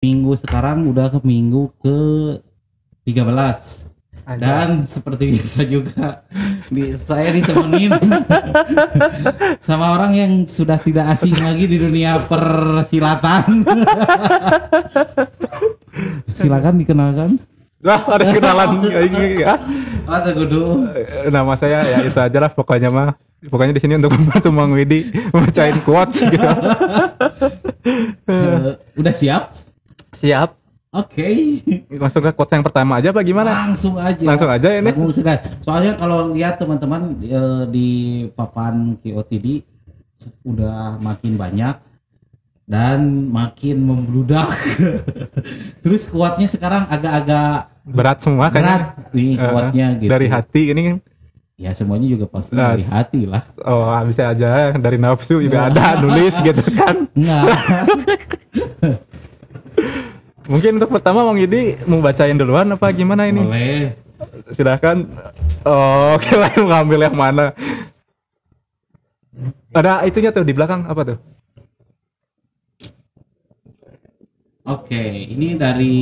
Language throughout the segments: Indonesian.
minggu sekarang udah ke minggu ke 13 dan seperti biasa juga di, saya ditemenin sama orang yang sudah tidak asing lagi di dunia persilatan. Silakan dikenalkan. Lah harus kenalan ya. Ah, kudu. Nama saya ya itu aja lah pokoknya mah. Pokoknya di sini untuk membantu Mang Widi membacain quotes gitu. Eh, udah siap? Siap. Oke. Langsung ke quotes yang pertama aja apa gimana? Langsung aja. Langsung aja ini. Langsung aja. Soalnya kalau lihat teman-teman eh, di papan KOTD udah makin banyak dan makin membludak. Terus kuatnya sekarang agak-agak Berat semua kan. berat nih kuatnya gitu. Dari hati ini kan. Ya semuanya juga pasti Nah, dari hati lah. Oh bisa aja dari nafsu juga ada nulis gitu kan. Enggak. Mungkin untuk pertama Mang Yudi mau bacain duluan apa gimana ini? Boleh. Silahkan. Oh, oke lah mau ngambil yang mana? Ada itunya tuh di belakang apa tuh? Oke, ini dari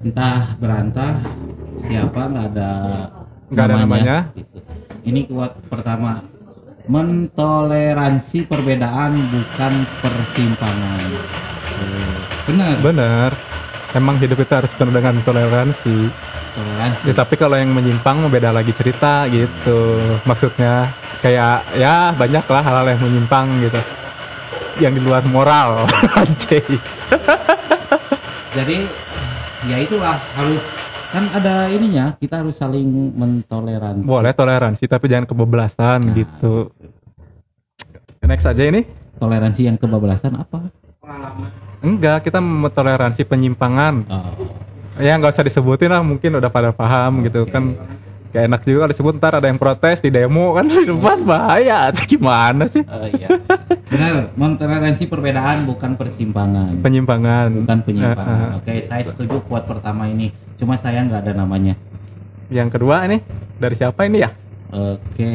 entah berantah siapa nggak ada Nggak ada namanya. gitu. Ini kuat pertama mentoleransi perbedaan bukan persimpangan. Oh, benar. Bener. Emang hidup kita harus penuh dengan toleransi. Toleransi. Ya, tapi kalau yang menyimpang beda lagi cerita gitu. Maksudnya kayak ya banyak lah hal-hal yang menyimpang gitu. Yang di luar moral. Jadi ya itulah harus kan ada ininya kita harus saling mentoleransi. Boleh toleransi tapi jangan kebablasan Nah. gitu. Next aja ini. Toleransi yang kebablasan apa? Enggak, kita mentoleransi penyimpangan. Oh. Ya nggak usah disebutin lah, mungkin udah pada paham gitu kan. Kayak enak juga kalau disebut ntar ada yang protes di demo kan di depan bahaya. Gimana sih? Oh, iya. Benar, mentoleransi perbedaan bukan persimpangan. Penyimpangan. bukan penyimpangan. Eh, eh. Oke, saya setuju kuat pertama ini. Cuma saya nggak ada namanya. Yang kedua ini dari siapa ini ya? Oke.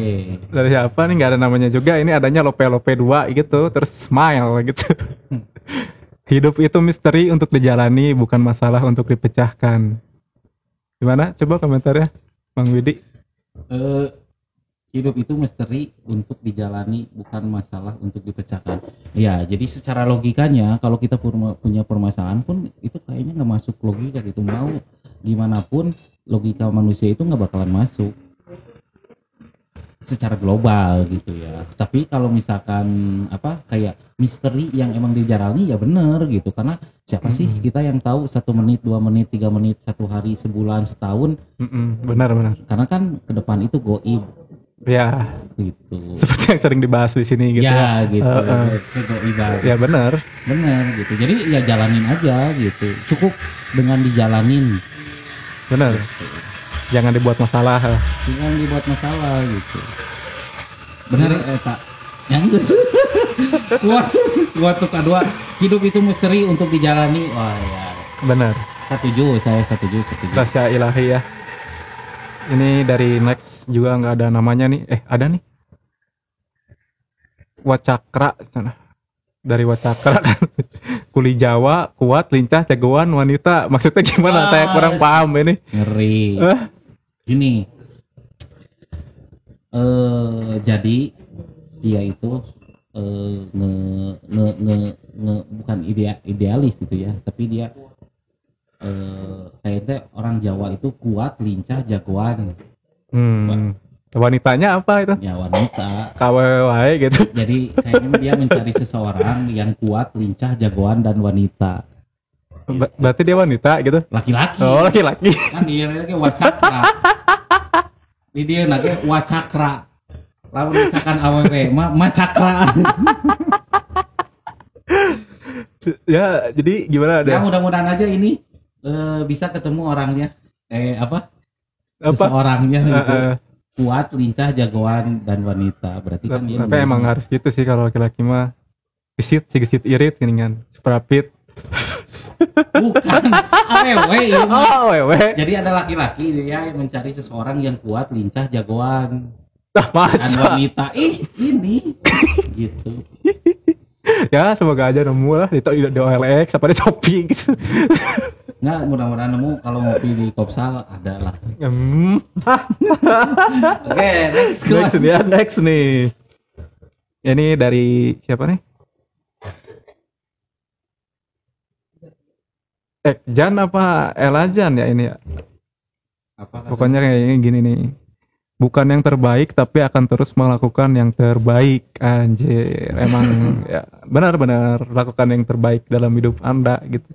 Dari siapa nih nggak ada namanya juga. Ini adanya lope lope dua gitu, terus smile gitu. Hidup itu misteri untuk dijalani, bukan masalah untuk dipecahkan. Gimana? Coba komentarnya, Bang Widi. Eh, hidup itu misteri untuk dijalani, bukan masalah untuk dipecahkan. Ya, jadi secara logikanya kalau kita punya permasalahan pun itu kayaknya nggak masuk logika gitu. Mau gimana pun logika manusia itu nggak bakalan masuk secara global gitu ya. Tapi kalau misalkan apa kayak misteri yang emang dijalani ya bener gitu karena siapa sih Mm-mm. kita yang tahu satu menit dua menit tiga menit satu hari sebulan setahun Mm-mm, benar benar. karena kan ke depan itu goib Ya, gitu seperti yang sering dibahas di sini gitu. ya gitu Eh, eh. itu goibah Ya benar. bener gitu jadi ya jalanin aja gitu cukup dengan dijalanin Benar. Jangan dibuat masalah. jangan dibuat masalah gitu bener eh pak yang kuat kuat tuh kedua hidup itu misteri untuk dijalani wah ya Benar. setuju saya setuju setuju Rahasia ilahi ya. Ini dari next juga nggak ada namanya nih. Eh ada nih. Wacakra sana. Dari Wacakra kan. Kuli Jawa, kuat, lincah, jagoan, wanita. Maksudnya gimana? Ah, Saya kurang paham ini. ngeri Eh, gini eh jadi dia itu eh nge, nge, nge, nge- bukan idea, idealis gitu ya tapi dia eh kayaknya orang Jawa itu kuat lincah jagoan hmm. Wanitanya apa itu? ya wanita KWW gitu. jadi kayaknya dia mencari seseorang yang kuat lincah jagoan dan wanita Ber- berarti dia wanita gitu. laki-laki Oh laki-laki. kan dia lagi wacakra di dia lagi wacakra lalu misalkan aww ma macakra ya jadi gimana ya ada? mudah-mudahan aja ini eh, bisa ketemu orangnya eh apa Apa? seseorangnya gitu. eh. kuat lincah jagoan dan wanita berarti kan dia Tapi emang harus gitu sih kalau laki-laki mah gesit gesit irit gini kan seprapit bukan. Aww ini. Oh wewe jadi ada laki-laki dia yang mencari seseorang yang kuat lincah jagoan. Dan masa? Wanita. Ih ini. Gitu. Ya semoga aja nemu lah. Di, di, di OLX apa di Shopee gitu. Nggak, mudah-mudahan nemu. Kalau ngopi di Kopsal ada lah. Oke, next next dia next nih. Ini dari siapa nih Ekjan apa Elajan ya ini ya? Apa pokoknya kayak gini nih. Bukan yang terbaik tapi akan terus melakukan yang terbaik. Anjir emang ya benar-benar lakukan yang terbaik dalam hidup anda gitu.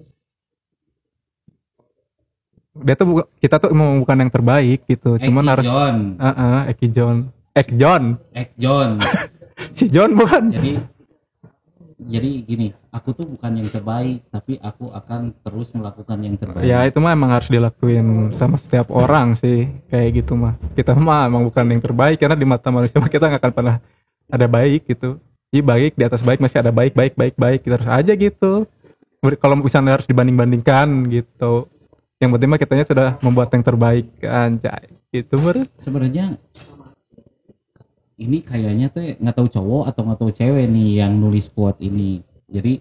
Dia tuh buka- kita tuh mau bukan yang terbaik gitu. Cuman harus John, Ah, ah, Eki John. Ek John. Ek John. si John bukan. Jadi jadi gini, aku tuh bukan yang terbaik, tapi aku akan terus melakukan yang terbaik. ya itu mah emang harus dilakuin sama setiap orang sih. Kayak gitu mah. Kita mah emang bukan yang terbaik karena di mata manusia mah kita nggak akan pernah ada baik gitu. Iya baik di atas baik masih ada baik baik baik baik. Kita harus aja gitu. Ber- kalau misalnya harus dibanding bandingkan gitu. Yang penting mah kitanya sudah membuat yang terbaik anjay. Gitu menurut Sebenarnya ini kayaknya tuh nggak tahu cowok atau nggak tahu cewek nih yang nulis quote ini. Jadi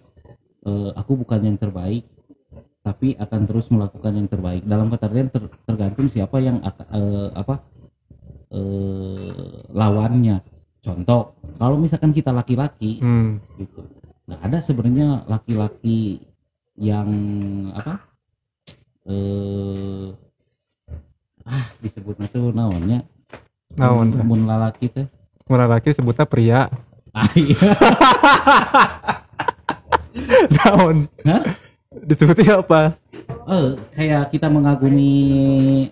eh, aku bukan yang terbaik, tapi akan terus melakukan yang terbaik. Dalam kata ter- tergantung siapa yang eh, apa eh, lawannya. Contoh, kalau misalkan kita laki-laki, hmm. gitu nggak ada sebenarnya laki-laki yang apa eh ah disebutnya tuh naonnya Naon teh? mun lalaki teh Murah laki sebutnya pria. Ah iya. Naon? Hah? disebutnya apa? Eh kayak kita mengagumi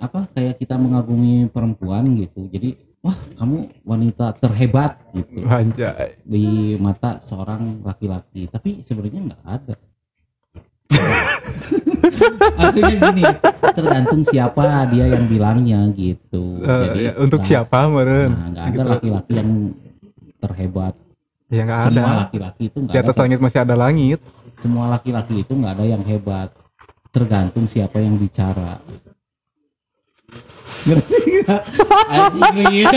apa kayak kita mengagumi perempuan gitu. Jadi wah kamu wanita terhebat gitu. Anjay. Di mata seorang laki-laki. Tapi sebenarnya nggak ada maksudnya gini tergantung siapa dia yang bilangnya gitu. Eh, jadi ya, untuk siapa meren nah, nggak ada Gitu. laki-laki yang terhebat. Ya nggak ada. semua laki-laki itu di nggak atas ada langit masih ada langit. Semua laki-laki itu nggak ada yang hebat. Tergantung siapa yang bicara. Ngerti? Anjing, iya.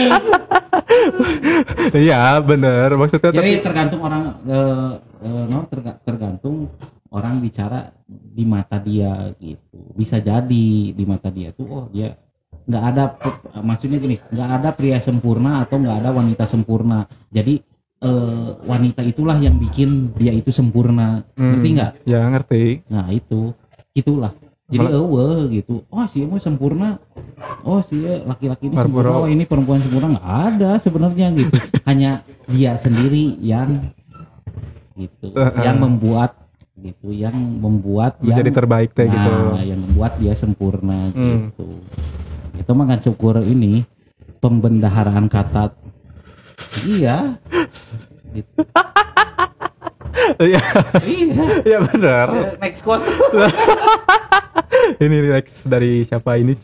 iya bener. Maksudnya jadi tapi tergantung orang eh, eh, no, terga- tergantung orang bicara di mata dia gitu. Bisa jadi di mata dia tuh oh dia nggak ada maksudnya gini nggak ada pria sempurna atau nggak ada wanita sempurna. Jadi eh, wanita itulah yang bikin dia itu sempurna. Hmm. ngerti nggak? ya ngerti. Nah itu. Gitulah. Jadi eueuh gitu. Oh si mau sempurna. Oh si laki-laki ini Barbaro. sempurna. Oh ini perempuan sempurna. Nggak ada sebenarnya gitu. Hanya dia sendiri yang gitu. Yang membuat gitu yang membuat yang menjadi terbaik teh gitu. Nah, yang membuat dia sempurna Hmm. gitu. Itu mah kan syukur ini pembendaharaan kata. Iya. Gitu. iya. Iya. Iya bener next quote. Ini next dari siapa ini?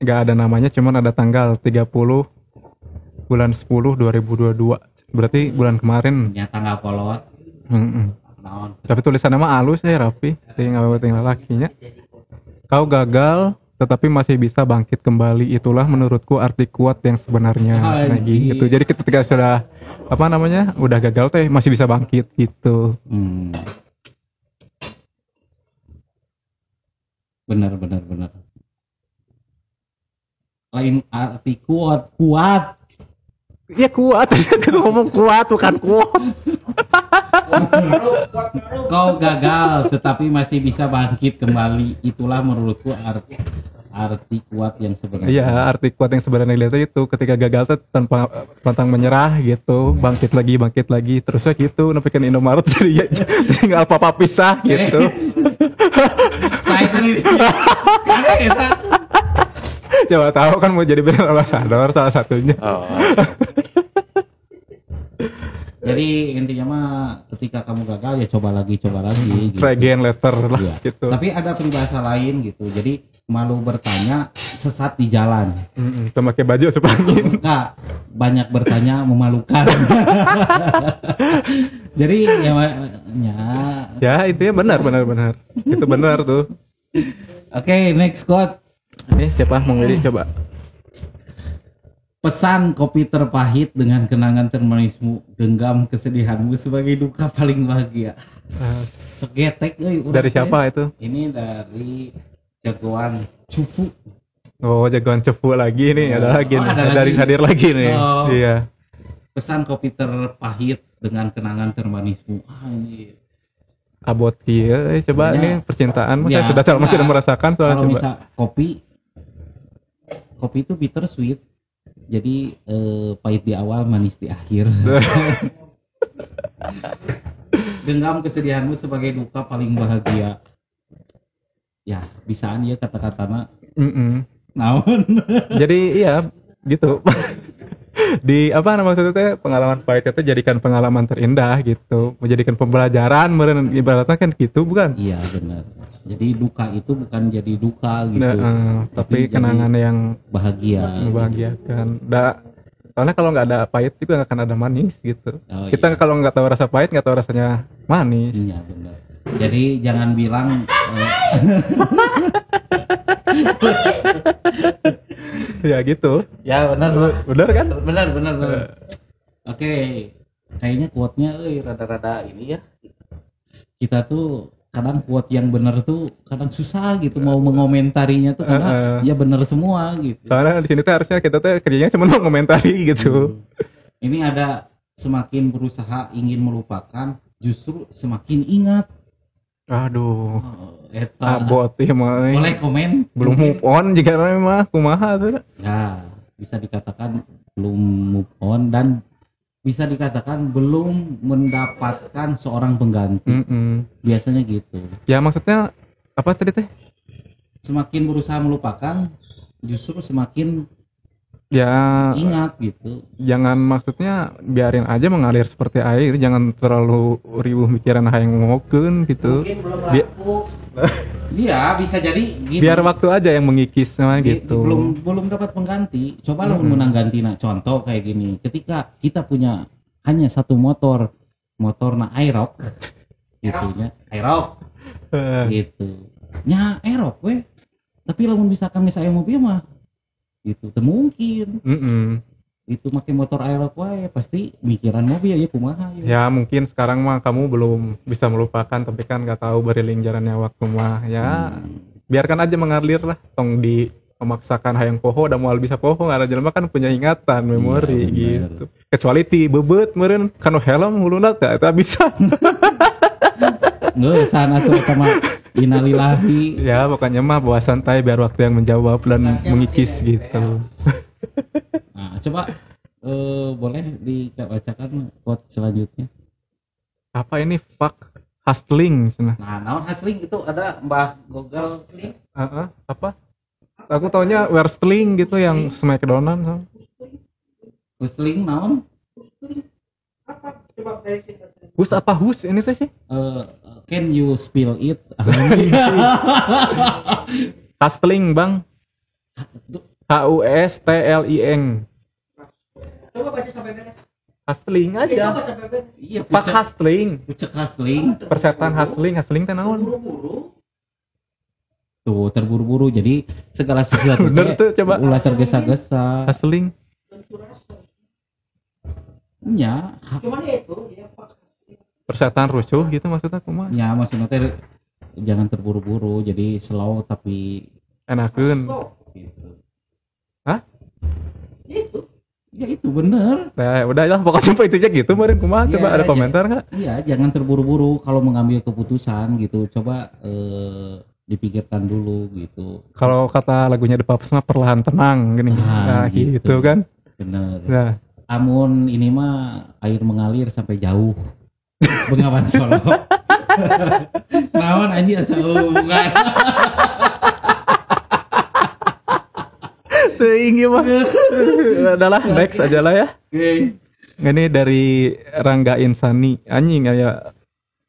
Nggak ada namanya cuman ada tanggal 30 bulan 10 2022 berarti bulan kemarin. Punya tanggal kolot Naon. Tapi tulisannya mah halus ya rapi tinggal tinggal lakinya. Kau gagal tetapi masih bisa bangkit kembali. Itulah menurutku arti kuat yang sebenarnya nah, Anjing. gitu. Jadi ketika sudah apa namanya udah gagal teh masih bisa bangkit gitu. Hmm. Benar benar benar. Lain arti kuat kuat. ya kuat. Ngomong kuat bukan kuat Kau gagal tetapi masih bisa bangkit kembali. Itulah menurutku arti arti kuat yang sebenarnya. Iya, arti kuat yang sebenarnya dilihat itu ketika gagal tuh tanpa pantang menyerah gitu, bangkit lagi, bangkit lagi, terusnya gitu, nepi kan Indomaret jadi ya, tinggal apa-apa pisah gitu. Nah itu nih. Karena kita Coba tahu kan mau jadi brand ambassador salah satunya. Jadi intinya mah ketika kamu gagal ya coba lagi coba lagi. gitu. Try again later lah Iya. gitu. Tapi ada peribahasa lain gitu. Jadi malu bertanya sesat di jalan. Mm-mm, Tuh pakai baju supaya. Enggak, banyak bertanya memalukan. Jadi ya, ya Ya itu ya benar benar benar. Itu benar tuh. oke next quote. Ini siapa mau ngiri coba. Pesan kopi terpahit dengan kenangan termanismu, genggam kesedihanmu sebagai duka paling bahagia. Eh, Segetek euy urang dari teh. siapa itu Ini dari jagoan Cufu. oh jagoan cepu lagi nih Oh, ada lagi oh, nih ada dari lagi. hadir lagi nih Oh. iya Pesan kopi terpahit dengan kenangan termanismu. Ah, ini abot dia eh, coba Ya. nih percintaan Ya, saya sudah terlalu enggak. tidak merasakan soalnya kalau coba misal kopi kopi itu bitter sweet jadi eh, pahit di awal manis di akhir. Genggam kesedihanmu sebagai duka paling bahagia. Ya bisaan ya kata-katana Mm-mm. naon? Jadi iya gitu. Di apa nama maksudnya teh pengalaman pahit itu jadikan pengalaman terindah gitu. Menjadikan pembelajaran meren ibaratnya kan gitu bukan? Iya benar jadi duka itu bukan jadi duka gitu. Nah, eh, tapi jadi kenangan yang bahagia. membahagiakan. Da soalnya kalau nggak ada pahit juga nggak akan ada manis gitu. Oh, kita iya. kalau nggak tahu rasa pahit nggak tahu rasanya manis. Iya benar. Jadi jangan bilang eh, ya gitu. Ya benar benar kan? Benar benar benar. Oke kayaknya quote-nya euy rada-rada ini ya. Kita tuh kadang quote yang benar tuh kadang susah gitu mau mengomentarinya tuh karena Eh, ya benar semua gitu. Soalnya di sini tuh harusnya kita tuh kerjanya cuma ngomentari gitu. Ini ada semakin berusaha ingin melupakan justru semakin ingat. Aduh. Oh, eta. Abot ya mah boleh komen? Belum move on jika mah. Kumaha tuh? Ya bisa dikatakan belum move on dan bisa dikatakan belum mendapatkan seorang pengganti. Mm-mm. biasanya gitu. Ya maksudnya apa tadi teh? Semakin berusaha melupakan justru semakin ya ingat gitu. jangan maksudnya biarin aja mengalir seperti air jangan terlalu riuh mikiran yang ngokeun gitu. Bi- iya bisa jadi gini, biar waktu aja yang mengikis sama di- gitu. belum belum dapat pengganti. Coba lo Mm-mm. menang ganti nah contoh kayak gini. Ketika kita punya hanya satu motor motor na Aerox gitu nya Aerox. Eh, gitu. Nya Aerox weh. Tapi lamun misalkan aya mobil mah teu mungkin mm-mm. itu make motor Aerox wae pasti mikiran mobil ya kumaha ya. ya mungkin sekarang mah kamu belum bisa melupakan tapi kan nggak tahu beriring jalannya waktu mah ya Hmm. biarkan aja mengalir lah tong di memaksakan hayang poho dan mau bisa poho nggak ada kan punya ingatan memori Iya, bener. gitu kecuali ti bebet meren kanu helm huluna eta bisa Nggak sana tuh sama inalillahi. ya pokoknya mah bawa santai biar waktu yang menjawab dan mengikis gitu. Nah, coba eh, boleh dibacakan quote selanjutnya. apa ini? Fuck hustling. Nah, naon hustling? Itu ada Mbah Google Heeh, apa? Aku taunya wrestling gitu yang smackdownan hustling naon? hus apa hus? Ini teh sih? Eh, can you spill it? hustling bang H U S T L I N Coba baca sampai beres. hustling Ya, aja coba sampai. Iya, pucek, hustling pucek hustling. persetan hustling hustling teh naon Buru-buru. Tuh, terburu-buru. Jadi segala sesuatu bener tuh coba ulah tergesa-gesa. hustling ha- Cuman ya itu dia pak. Persetan rusuh gitu maksudnya kumaha nya maksudnya teh jangan terburu-buru. Jadi slow tapi enakeun gitu. itu? Ya itu bener. nah udah ya pokoknya sampai itu aja gitu kemarin kumaha coba Iya, ada komentar nggak Iya, jangan terburu-buru kalau mengambil keputusan gitu. Coba eh, dipikirkan dulu gitu. kalau kata lagunya The Paps mah perlahan tenang gini Ah, nah gitu. gitu kan Bener. nah Amun ini mah air mengalir sampai jauh. Bengawan Solo. Naon anjing asa hubungan. tinggi mah adalah next aja lah ya. Oke. ini dari Rangga Insani. Anjing ya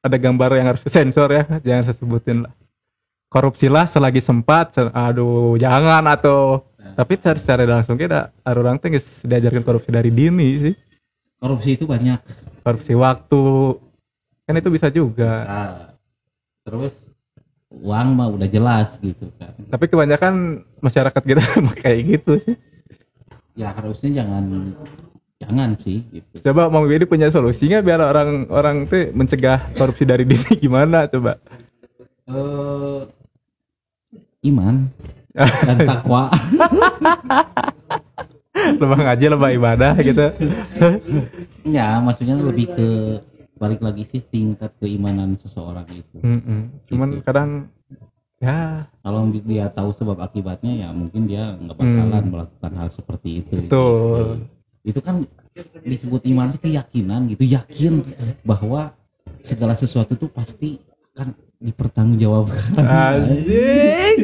ada gambar yang harus sensor ya. Jangan saya sebutin lah. Korupsilah selagi sempat. Se- aduh jangan atau. Tapi secara, secara langsung kita orang teh geus diajarkan korupsi dari dini sih. Korupsi itu banyak. Korupsi waktu. Kan itu bisa juga. Nah, terus uang mah udah jelas gitu kan. tapi kebanyakan masyarakat kita sama kayak gitu sih. Ya harusnya jangan jangan sih gitu. Coba Mang Willy punya solusinya biar orang-orang tuh mencegah korupsi dari dini gimana coba? eh iman dan takwa Lebah ngaji, lebah ibadah gitu. ya maksudnya lebih ke balik lagi sih tingkat keimanan seseorang itu Mm-mm. Cuman kadang ya kalau dia tahu sebab akibatnya ya mungkin dia nggak bakalan Hmm. melakukan hal seperti itu betul. itu kan disebut iman itu keyakinan gitu yakin bahwa segala sesuatu tuh pasti akan dipertanggungjawabkan Anjing.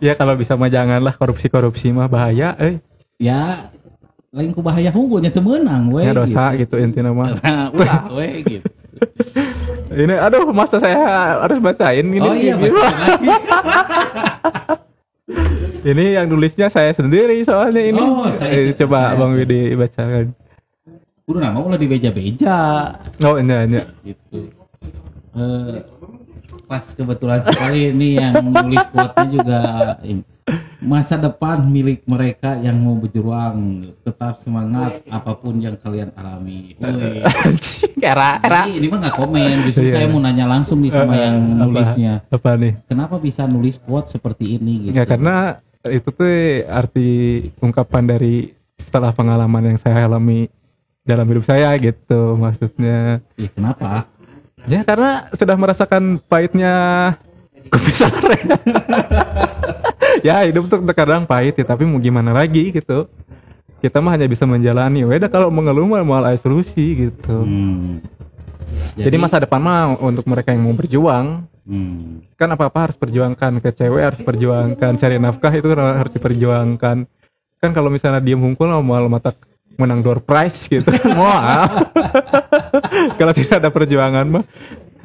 ya kalau bisa mah janganlah korupsi-korupsi mah bahaya eh. ya lain ku bahaya hukumnya temenang weh Ya dosa gitu intinya mah. ulah weh gitu Ini aduh masa saya harus bacain ini. oh iya lagi Ini yang nulisnya saya sendiri soalnya ini. Oh, saya- Eh, coba saya- Bang Widi bacakan. Udah nama ulah dibeja-beja Oh, ini ini. gitu Eh, pas kebetulan sekali ini yang nulis quote-nya juga masa depan milik mereka yang mau berjuang tetap semangat apa pun yang kalian alami era era. Ini mah nggak komen justru Iya. saya mau nanya langsung nih sama Eh, yang apa? nulisnya Apa nih? kenapa bisa nulis quote seperti ini gitu Ya karena itu tuh arti ungkapan dari setelah pengalaman yang saya alami dalam hidup saya gitu maksudnya. Ih, kenapa Ya karena sudah merasakan pahitnya kopi sore. ya hidup tuh terkadang pahit ya tapi mau gimana lagi gitu. Kita mah hanya bisa menjalani. Beda kalau mengeluh mah malah ada solusi gitu. Hmm. Jadi, masa depan mah untuk mereka yang mau berjuang hmm. kan apa apa harus perjuangkan ke cewek harus perjuangkan cari nafkah itu harus diperjuangkan kan kalau misalnya diem hungkul mau mata menang door prize gitu mau kalau tidak ada perjuangan mah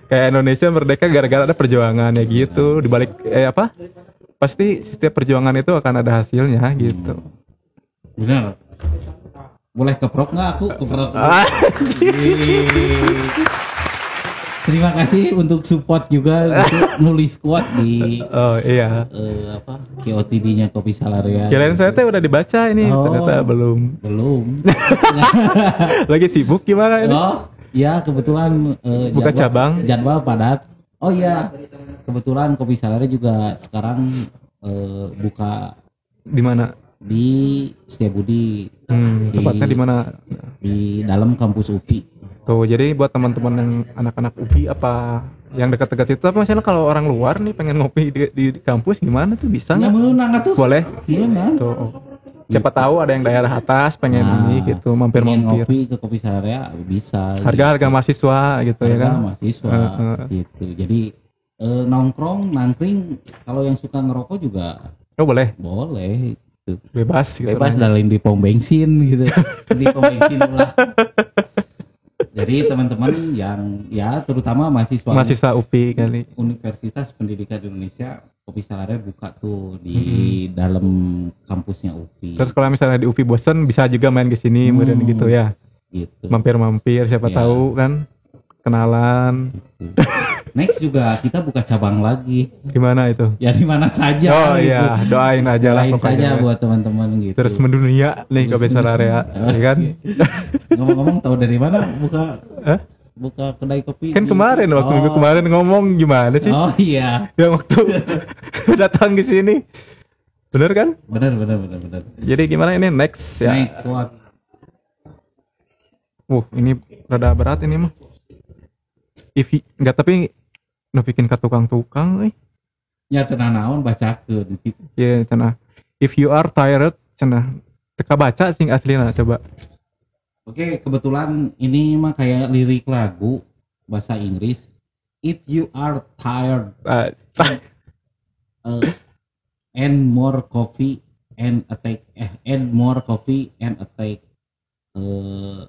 kayak Indonesia merdeka gara-gara ada perjuangan ya gitu. Dibalik eh apa? Pasti setiap perjuangan itu akan ada hasilnya gitu. Benar. Boleh keprok nggak aku? Keprok. terima kasih untuk support juga untuk nulis quote di oh iya. eh, apa KOTD-nya Kopi Salaria. Kirain saya teh udah dibaca ini Oh. ternyata belum. Belum. Lagi sibuk gimana ini? Oh ya kebetulan eh, Buka jadwal- cabang. jadwal padat. Oh iya kebetulan Kopi Salaria juga sekarang eh, buka di mana? di Setiabudi. Hmm, tepatnya di mana? di dalam kampus UPI Tuh, jadi buat teman-teman yang anak-anak UPI apa yang dekat-dekat itu apa misalnya kalau orang luar nih pengen ngopi di, di kampus gimana tuh bisa nggak menang atuh Boleh. menang Tuh. Siapa tahu ada yang daerah atas pengen Nah, ini gitu pengen mampir-mampir. ngopi ke Kopi Salaria bisa Harga-harga mahasiswa gitu ya harga kan. mahasiswa gitu jadi eh, nongkrong nangkring kalau yang suka ngerokok juga Oh boleh, boleh gitu. bebas gitu. bebas dalin di pom bensin gitu di pom bensin lah jadi teman-teman yang ya terutama mahasiswa Mahasiswa UPI kali. Universitas Pendidikan Indonesia Kopi Salaria buka tuh di dalam kampusnya UPI Terus kalau misalnya di UPI bosen bisa juga main ke sini Hmm. kemudian gitu ya. gitu Mampir-mampir siapa Ya. tahu kan kenalan. Gitu. Next juga kita buka cabang lagi. Gimana itu? Ya di mana saja. Oh gitu. iya, doain aja lah Doain pokoknya. saja buat teman-teman gitu. Terus mendunia nih ke besar area, ya kan? Ngomong-ngomong tahu dari mana buka Hah? buka kedai kopi? Kan kemarin waktu Oh. minggu kemarin ngomong gimana sih? Oh iya. Yang waktu datang ke sini. Bener kan? Benar benar benar benar. Jadi gimana ini next ya? Next what? Wuh, ini rada berat ini mah. If enggak tapi udah bikin ke tukang-tukang euy. Ya tenang naon bacakeun gitu. Ya cenah. If you are tired cenah teka baca sing aslina coba. Oke, kebetulan ini mah kayak lirik lagu bahasa Inggris. If you are tired Ah, uh, and more coffee and attack eh and more coffee and attack eh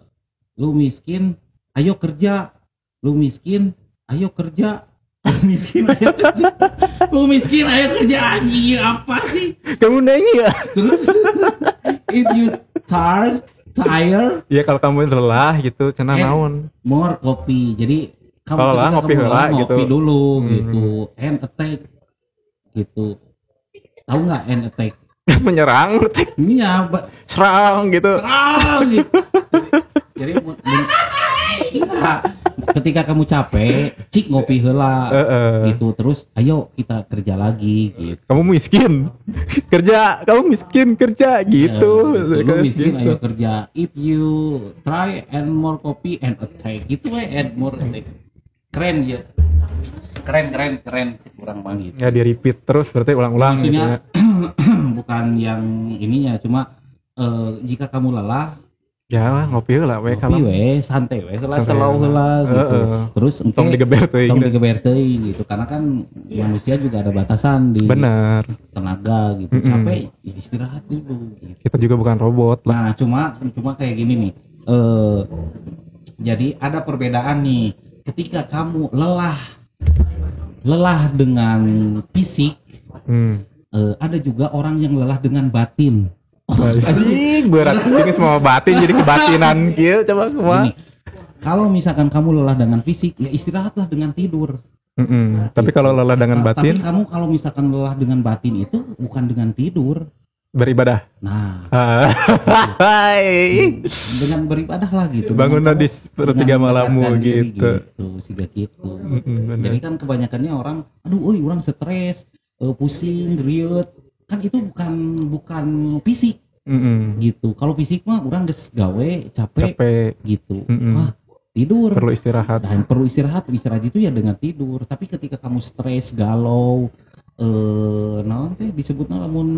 lu miskin ayo kerja lu miskin ayo kerja miskin ayo kerja lu miskin ayo kerja anjing apa sih kamu nanya ya? terus if you tired tired Ya kalau kamu lelah gitu cenah Eh. naon. more coffee jadi kamu Kalau lah, ngopi lelah, gitu. ngopi dulu Hmm. gitu and attack gitu tahu nggak and attack menyerang, iya serang gitu. serang gitu. Jadi Iya. ketika kamu capek, cik ngopi heula Heeh. gitu terus ayo kita kerja lagi gitu. Kamu miskin, kerja. Kamu miskin kerja gitu. Ya, lu miskin Gitu. ayo kerja. If you try and more copy and attack gitu we add more attack. Keren ya. Keren keren keren kurang banget. Ya di repeat terus berarti ulang-ulang gitu ya. Bukan yang ininya cuma eh, jika kamu lelah Ya ngopi lah we kalau we santai we heula Santai selau heula gitu. Heeh. Terus engke tong digeber tuh tong gitu. digeber teuing gitu karena kan manusia juga ada batasan di Bener. tenaga gitu. Mm-mm. Capek ya istirahat dulu gitu. Kita juga bukan robot lah. Nah, cuma cuma kayak gini nih. Eh jadi ada perbedaan nih. Ketika kamu lelah lelah dengan fisik, Hmm. eh, ada juga orang yang lelah dengan batin. Anjing berat ini semua batin jadi kebatinan kieu coba semua. Gini, kalau misalkan kamu lelah dengan fisik, ya istirahatlah dengan tidur. Mm-mm. Tapi kalau lelah dengan Ta- batin Tapi kamu kalau misalkan lelah dengan batin itu bukan dengan tidur. beribadah. Nah, Ah. Hai. dengan beribadah lah gitu. Bangun di sepertiga malammu gitu. gitu, siga gitu. Mm-mm, bener. Jadi kan kebanyakannya orang, aduh, oi, orang stres, eh, pusing, riut, kan itu bukan bukan fisik Mm-mm. gitu. Kalau fisik mah orang geus gawe capek, capek gitu. Mm-mm. Wah, tidur. perlu istirahat. Dan perlu istirahat, istirahat itu ya dengan tidur. Tapi ketika kamu stres, galau, eh, naon teh disebutnya lamun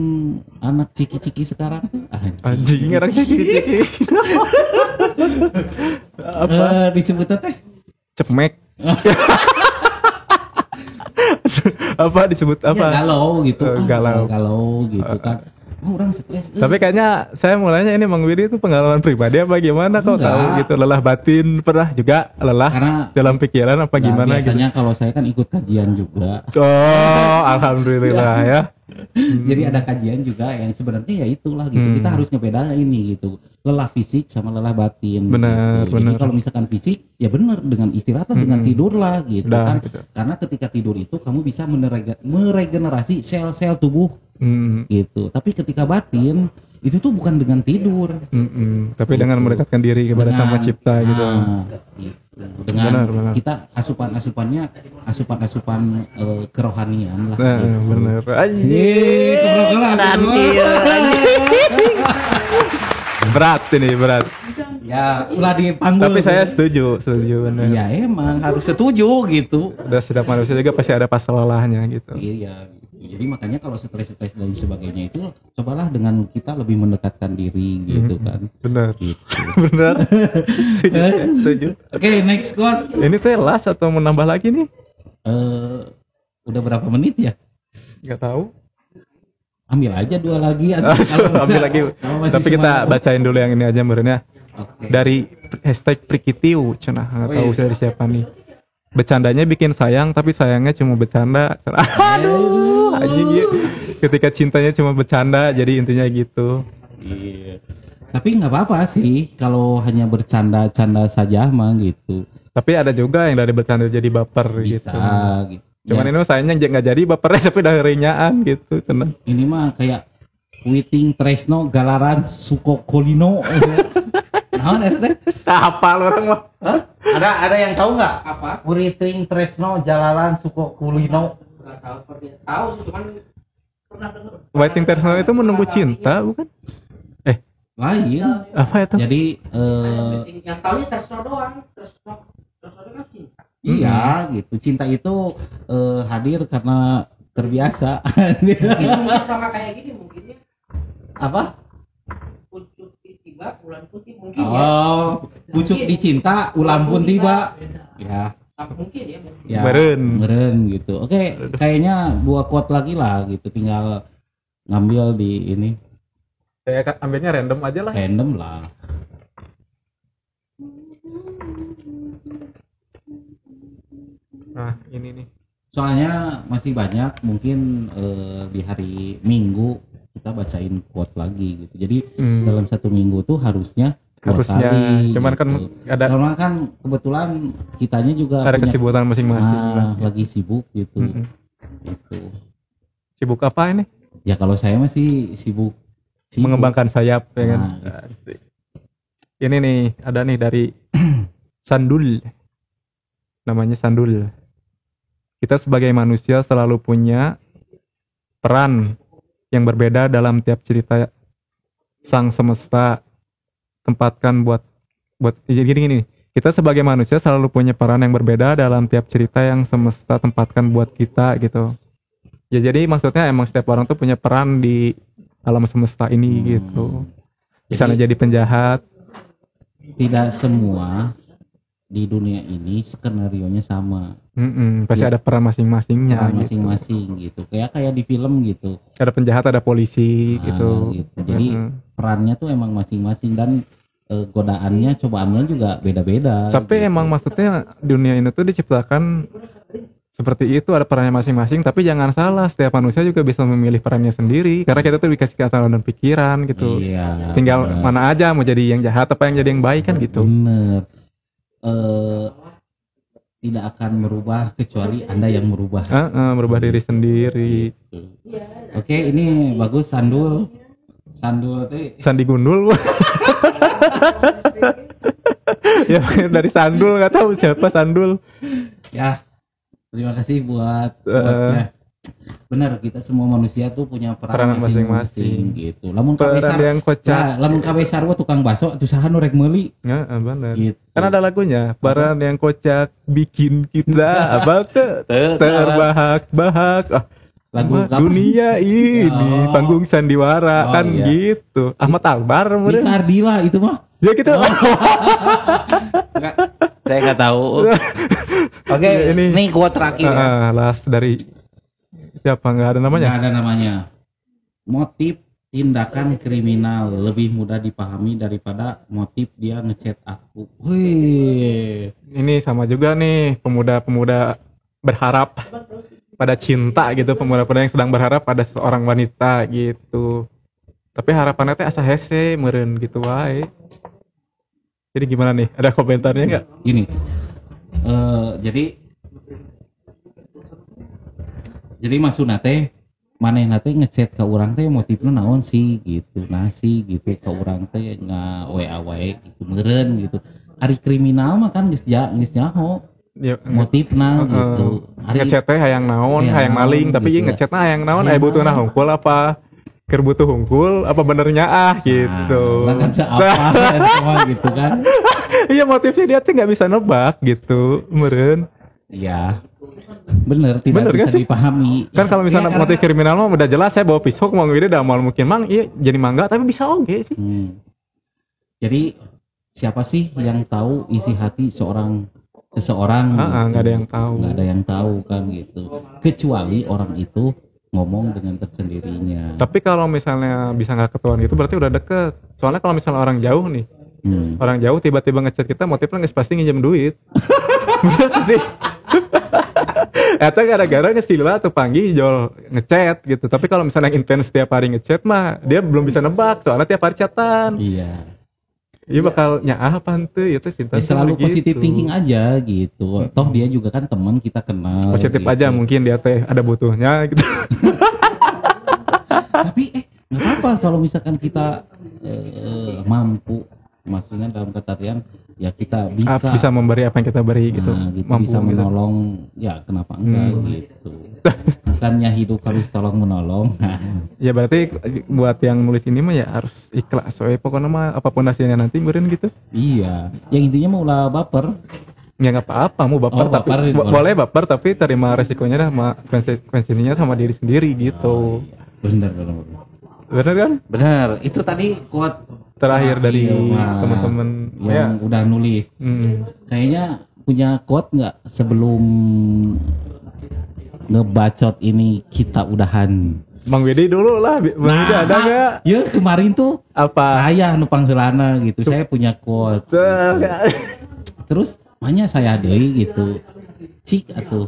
anak ciki-ciki sekarang tuh, Anjing orang ciki-ciki. Apa? Eh, disebutnya teh Cemek. apa disebut ya apa? galau gitu. Eh, Ah, galau. galau gitu kan. Oh, orang stres. eh. Tapi kayaknya saya mulanya ini Mang Widi itu pengalaman pribadi apa gimana kok Enggak. tahu gitu lelah batin pernah juga lelah karena dalam pikiran apa Nah, gimana gitu. biasanya kalau saya kan ikut kajian juga. Oh, alhamdulillah ya. Jadi ada kajian juga yang sebenarnya ya itulah gitu. Hmm. Kita harus ngebedain ini gitu. Lelah fisik sama lelah batin. Benar, gitu. Jadi benar. kalau misalkan fisik ya benar dengan istirahat atau dengan Hmm. tidur lah gitu Udah, kan. gitu. Karena ketika tidur itu kamu bisa meregenerasi sel-sel tubuh Hmm, gitu. Tapi ketika batin itu tuh bukan dengan tidur. hmm, hmm. Tapi dengan Gitu. mendekatkan diri kepada Dengan- sama cipta gitu. Nah, gitu. Dengan Benar, benar. kita asupan-asupannya asupan-asupan eh, kerohanian lah Nah, gitu. bener. Anjing. Yeay, kebetulan. Nanti ya, Berat ini berat. Ya, ulah dipanggul. Tapi saya setuju, setuju bener. Ya emang harus setuju gitu. Udah setiap manusia juga pasti ada pas lelahnya gitu. Iya. gitu. Jadi makanya kalau stres-stres dan sebagainya itu cobalah dengan kita lebih mendekatkan diri gitu Hmm. kan. Bener. Gitu. Bener. setuju, setuju. Oke, next quote. Ini teh last atau menambah lagi nih? Eh udah berapa menit ya? Nggak tahu. Ambil aja dua lagi atau Oh, kalau ambil lagi. kalau masih Tapi kita semangat. bacain dulu yang ini aja menurutnya. Oke. Dari hashtag Prikitiu, cenah nggak Oh, tahu iya. dari siapa nih. Bercandanya bikin sayang, tapi sayangnya cuma bercanda. Aduh, anjing ya. Ketika cintanya cuma bercanda, jadi intinya gitu. Iya. Tapi nggak apa-apa sih kalau hanya bercanda-canda saja mah gitu. Tapi ada juga yang dari bercanda jadi baper Bisa gitu. gitu. Cuman Ya, ini sayangnya nggak jadi bapernya tapi udah rinyaan gitu, cenah. ini mah kayak Witing Tresno Galaran Sukokolino. Naon eta teh? Apa orang mah? Ada ada yang tahu nggak? Apa? Witing Tresno Jalaran Sukokulino. Nggak tahu perbedaan. Tahu sih cuman pernah dengar. Waiting Terno itu menunggu cinta, bukan? Lain. Apa itu? Jadi eh Yang tahunya Tresno doang. Tresno Tresno kan cinta. Iya gitu. Cinta itu eh, hadir karena terbiasa. Mungkin, mungkin sama kayak gini mungkinnya Apa? pucuk tiba bulan putih mungkin ya. Oh, pucuk dicinta, ulam pun tiba. Ya, Ah, mungkin ya. mungkin. ya. Meren. Meren gitu. Oke, kayaknya dua quote lagi lah gitu. Tinggal ngambil di ini Saya ambilnya random aja lah. random lah. Nah, ini nih. Soalnya masih banyak mungkin eh, di hari Minggu kita bacain quote lagi gitu. Jadi Hmm, dalam satu minggu tuh harusnya harusnya. kali, Cuman kan gitu. ada karena kan kebetulan kitanya juga ada punya- kesibukan masing-masing. ah, lah. lagi sibuk gitu. Mm-mm. Gitu. Sibuk apa ini? Ya kalau saya masih sibuk, sibuk. mengembangkan sayap ya kan. Nah, Asik. Ini nih ada nih dari Sandul. Namanya Sandul. Kita sebagai manusia selalu punya peran yang berbeda dalam tiap cerita sang semesta tempatkan buat buat jadi gini, gini. Kita sebagai manusia selalu punya peran yang berbeda dalam tiap cerita yang semesta tempatkan buat kita gitu. Ya jadi maksudnya emang setiap orang tuh punya peran di alam semesta ini Hmm. gitu. Misalnya Jadi- jadi penjahat, tidak semua di dunia ini skenario nya sama Mm-mm, pasti Ya. ada peran masing-masingnya peran gitu. masing-masing gitu. kayak kayak di film gitu Ada penjahat, ada polisi Nah, gitu. gitu. jadi Mm-mm. perannya tuh emang masing-masing dan eh, godaannya cobaannya juga beda-beda Tapi gitu. emang maksudnya dunia ini tuh diciptakan seperti itu ada perannya masing-masing. Tapi jangan salah, setiap manusia juga bisa memilih perannya sendiri. Karena kita tuh dikasih keakhiran dan pikiran gitu. iya Tinggal bener. mana aja mau jadi yang jahat apa yang jadi yang baik kan gitu. bener Eh, tidak akan merubah kecuali anda yang merubah Heeh, merubah diri sendiri. oke ini bagus Sandul Sandul teh Sandi Gundul. ya dari Sandul nggak tahu siapa Sandul. ya terima kasih buat Eh. buatnya. Benar kita semua manusia tuh punya peran, Peran masing-masing masing-masing. gitu lamun kabe Peran sar yang kocak. nah, lamun kabe sarwa tukang baso tuh saha nu rek meuli Heeh, bener. gitu Kan ada lagunya, peran yang kocak bikin kita apa tuh terbahak-bahak. Ah, lagu dunia ini Oh. panggung sandiwara Oh, kan iya. gitu. Ahmad Albar meureun. Kardila itu mah Ya gitu. saya nggak tahu oke Ini- ini kuat terakhir ya. Ah, last dari siapa nggak ada namanya? Nggak ada namanya. Motif tindakan kriminal lebih mudah dipahami daripada motif dia ngechat aku. Wih. Ini sama juga nih pemuda-pemuda berharap pada cinta gitu, pemuda-pemuda yang sedang berharap pada seorang wanita gitu. Tapi harapannya teh asa hese meureun gitu wae. Jadi gimana nih? Ada komentarnya nggak? Gini. Eh jadi jadi maksudna teh manehna teh ngechat ke orang teh motifnya naon sih gitu. Nah sih gitu ke orang teh nga WA wae gitu meureun gitu. Ari kriminal mah kan geus geus nyaho Ya, motifna Heeh. gitu. Ari ngechat teh hayang naon, Hayang hayang maling, tapi gitu. ieu ngechatna hayang naon, Hayang aya butuhna naon. hungkul apa? Keur butuh hungkul apa benernya ah gitu. Nah, kan apa semua gitu kan. Iya motifnya dia tuh nggak bisa nebak gitu, meren. Iya. Bener, tidak Bener bisa sih? dipahami. Kan kalau misalnya Ya, motif kriminal mah udah jelas saya bawa pisau mau ngide damal mungkin mang iya jadi mangga tapi bisa oke sih. Hmm. Jadi siapa sih yang tahu isi hati seorang seseorang? Ah, gitu. nggak ada yang tahu. Nggak ada yang tahu kan gitu. Kecuali orang itu ngomong dengan tersendirinya. Tapi kalau misalnya bisa nggak ketahuan gitu berarti udah deket. Soalnya kalau misalnya orang jauh nih, Hmm. orang jauh tiba-tiba ngechat kita motifnya nggak pasti nginjem duit. Sih. Atau gara-gara ngesila tuh panggil jol ngechat gitu. Tapi kalau misalnya yang intens tiap hari ngechat mah dia belum bisa nebak soalnya tiap hari chatan. Iya. Iya bakal nyaah apa tuh itu cinta Ya, selalu gitu. positif thinking aja gitu. Toh dia juga kan teman kita kenal. Positif gitu. aja mungkin dia teh ada butuhnya gitu. tapi eh nggak apa kalau misalkan kita eh, mampu maksudnya dalam kata artian ya kita bisa bisa, bisa memberi apa yang kita beri gitu. nah, gitu Mampu bisa gitu. menolong ya kenapa enggak Hmm. gitu bukannya hidup harus tolong menolong Ya berarti buat yang nulis ini mah ya harus ikhlas. Soalnya pokoknya mah apa pun hasilnya nanti meureun gitu. iya yang intinya mau ulah baper Ya nggak apa-apa mau baper Oh, tapi baper, bo- boleh. baper tapi terima resikonya dah sama konsekuensinya sama diri sendiri gitu. bener bener bener. Bener kan? bener itu tadi kuat Terakhir dari Mah, teman-teman. ya. yang udah nulis. Hmm. kayaknya punya quote nggak sebelum ngebacot ini kita udahan? Bang Widi dulu lah, Bang Widi ada nggak? ya kemarin tuh Apa? saya numpang helana gitu saya punya quote Tuh, terus makanya saya deui gitu. Cik atau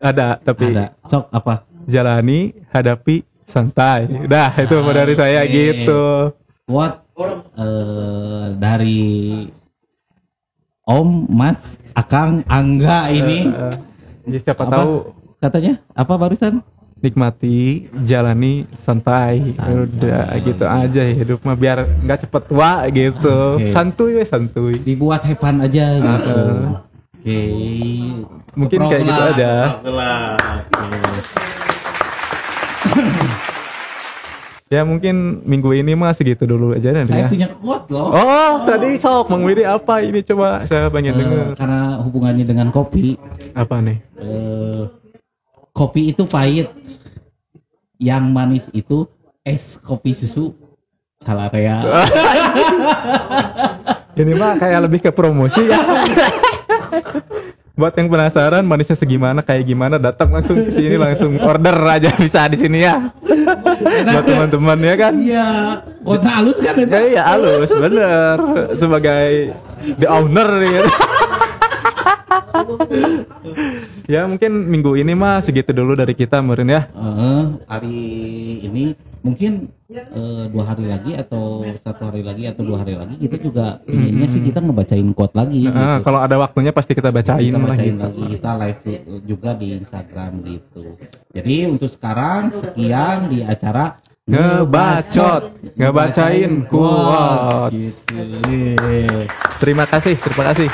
ada tapi ada. Sok apa? Jalani, hadapi, santai. Dah itu Ah, dari saya gitu. quote eh, dari Om Mas Akang Angga ini ya siapa Apa? tahu katanya apa barusan nikmati jalani santai, udah gitu aja hidup mah biar nggak cepet tua gitu Oke. santuy we santuy dibuat hepan aja gitu Heeh. oke Mungkin Keprok kayak gitu aja. keprok lah. Ya mungkin minggu ini mah segitu dulu aja nanti saya ya. punya quote loh. Oh tadi sok Mang Widi apa ini? Coba saya pengen Eh, denger. karena hubungannya dengan kopi. Apa nih? Eh, kopi itu pahit. Yang manis itu es kopi susu salarea ini mah kayak lebih ke promosi ya buat yang penasaran manisnya segimana kayak gimana datang langsung ke sini langsung order aja bisa di sini ya. Buat teman-teman ya kan? Iya kota halus kan itu ya iya halus bener. Sebagai the owner ya ya mungkin minggu ini mah segitu dulu dari kita Merin ya. Eh, hari ini mungkin eh, dua hari lagi atau satu hari lagi atau dua hari lagi kita juga inginnya sih kita ngebacain quote lagi gitu. Ah, kalau ada waktunya pasti kita bacain kita bacain gitu. lagi kita live juga di Instagram gitu jadi untuk sekarang sekian di acara Ngebacot, ngebacain quote. gitu. Terima kasih, terima kasih.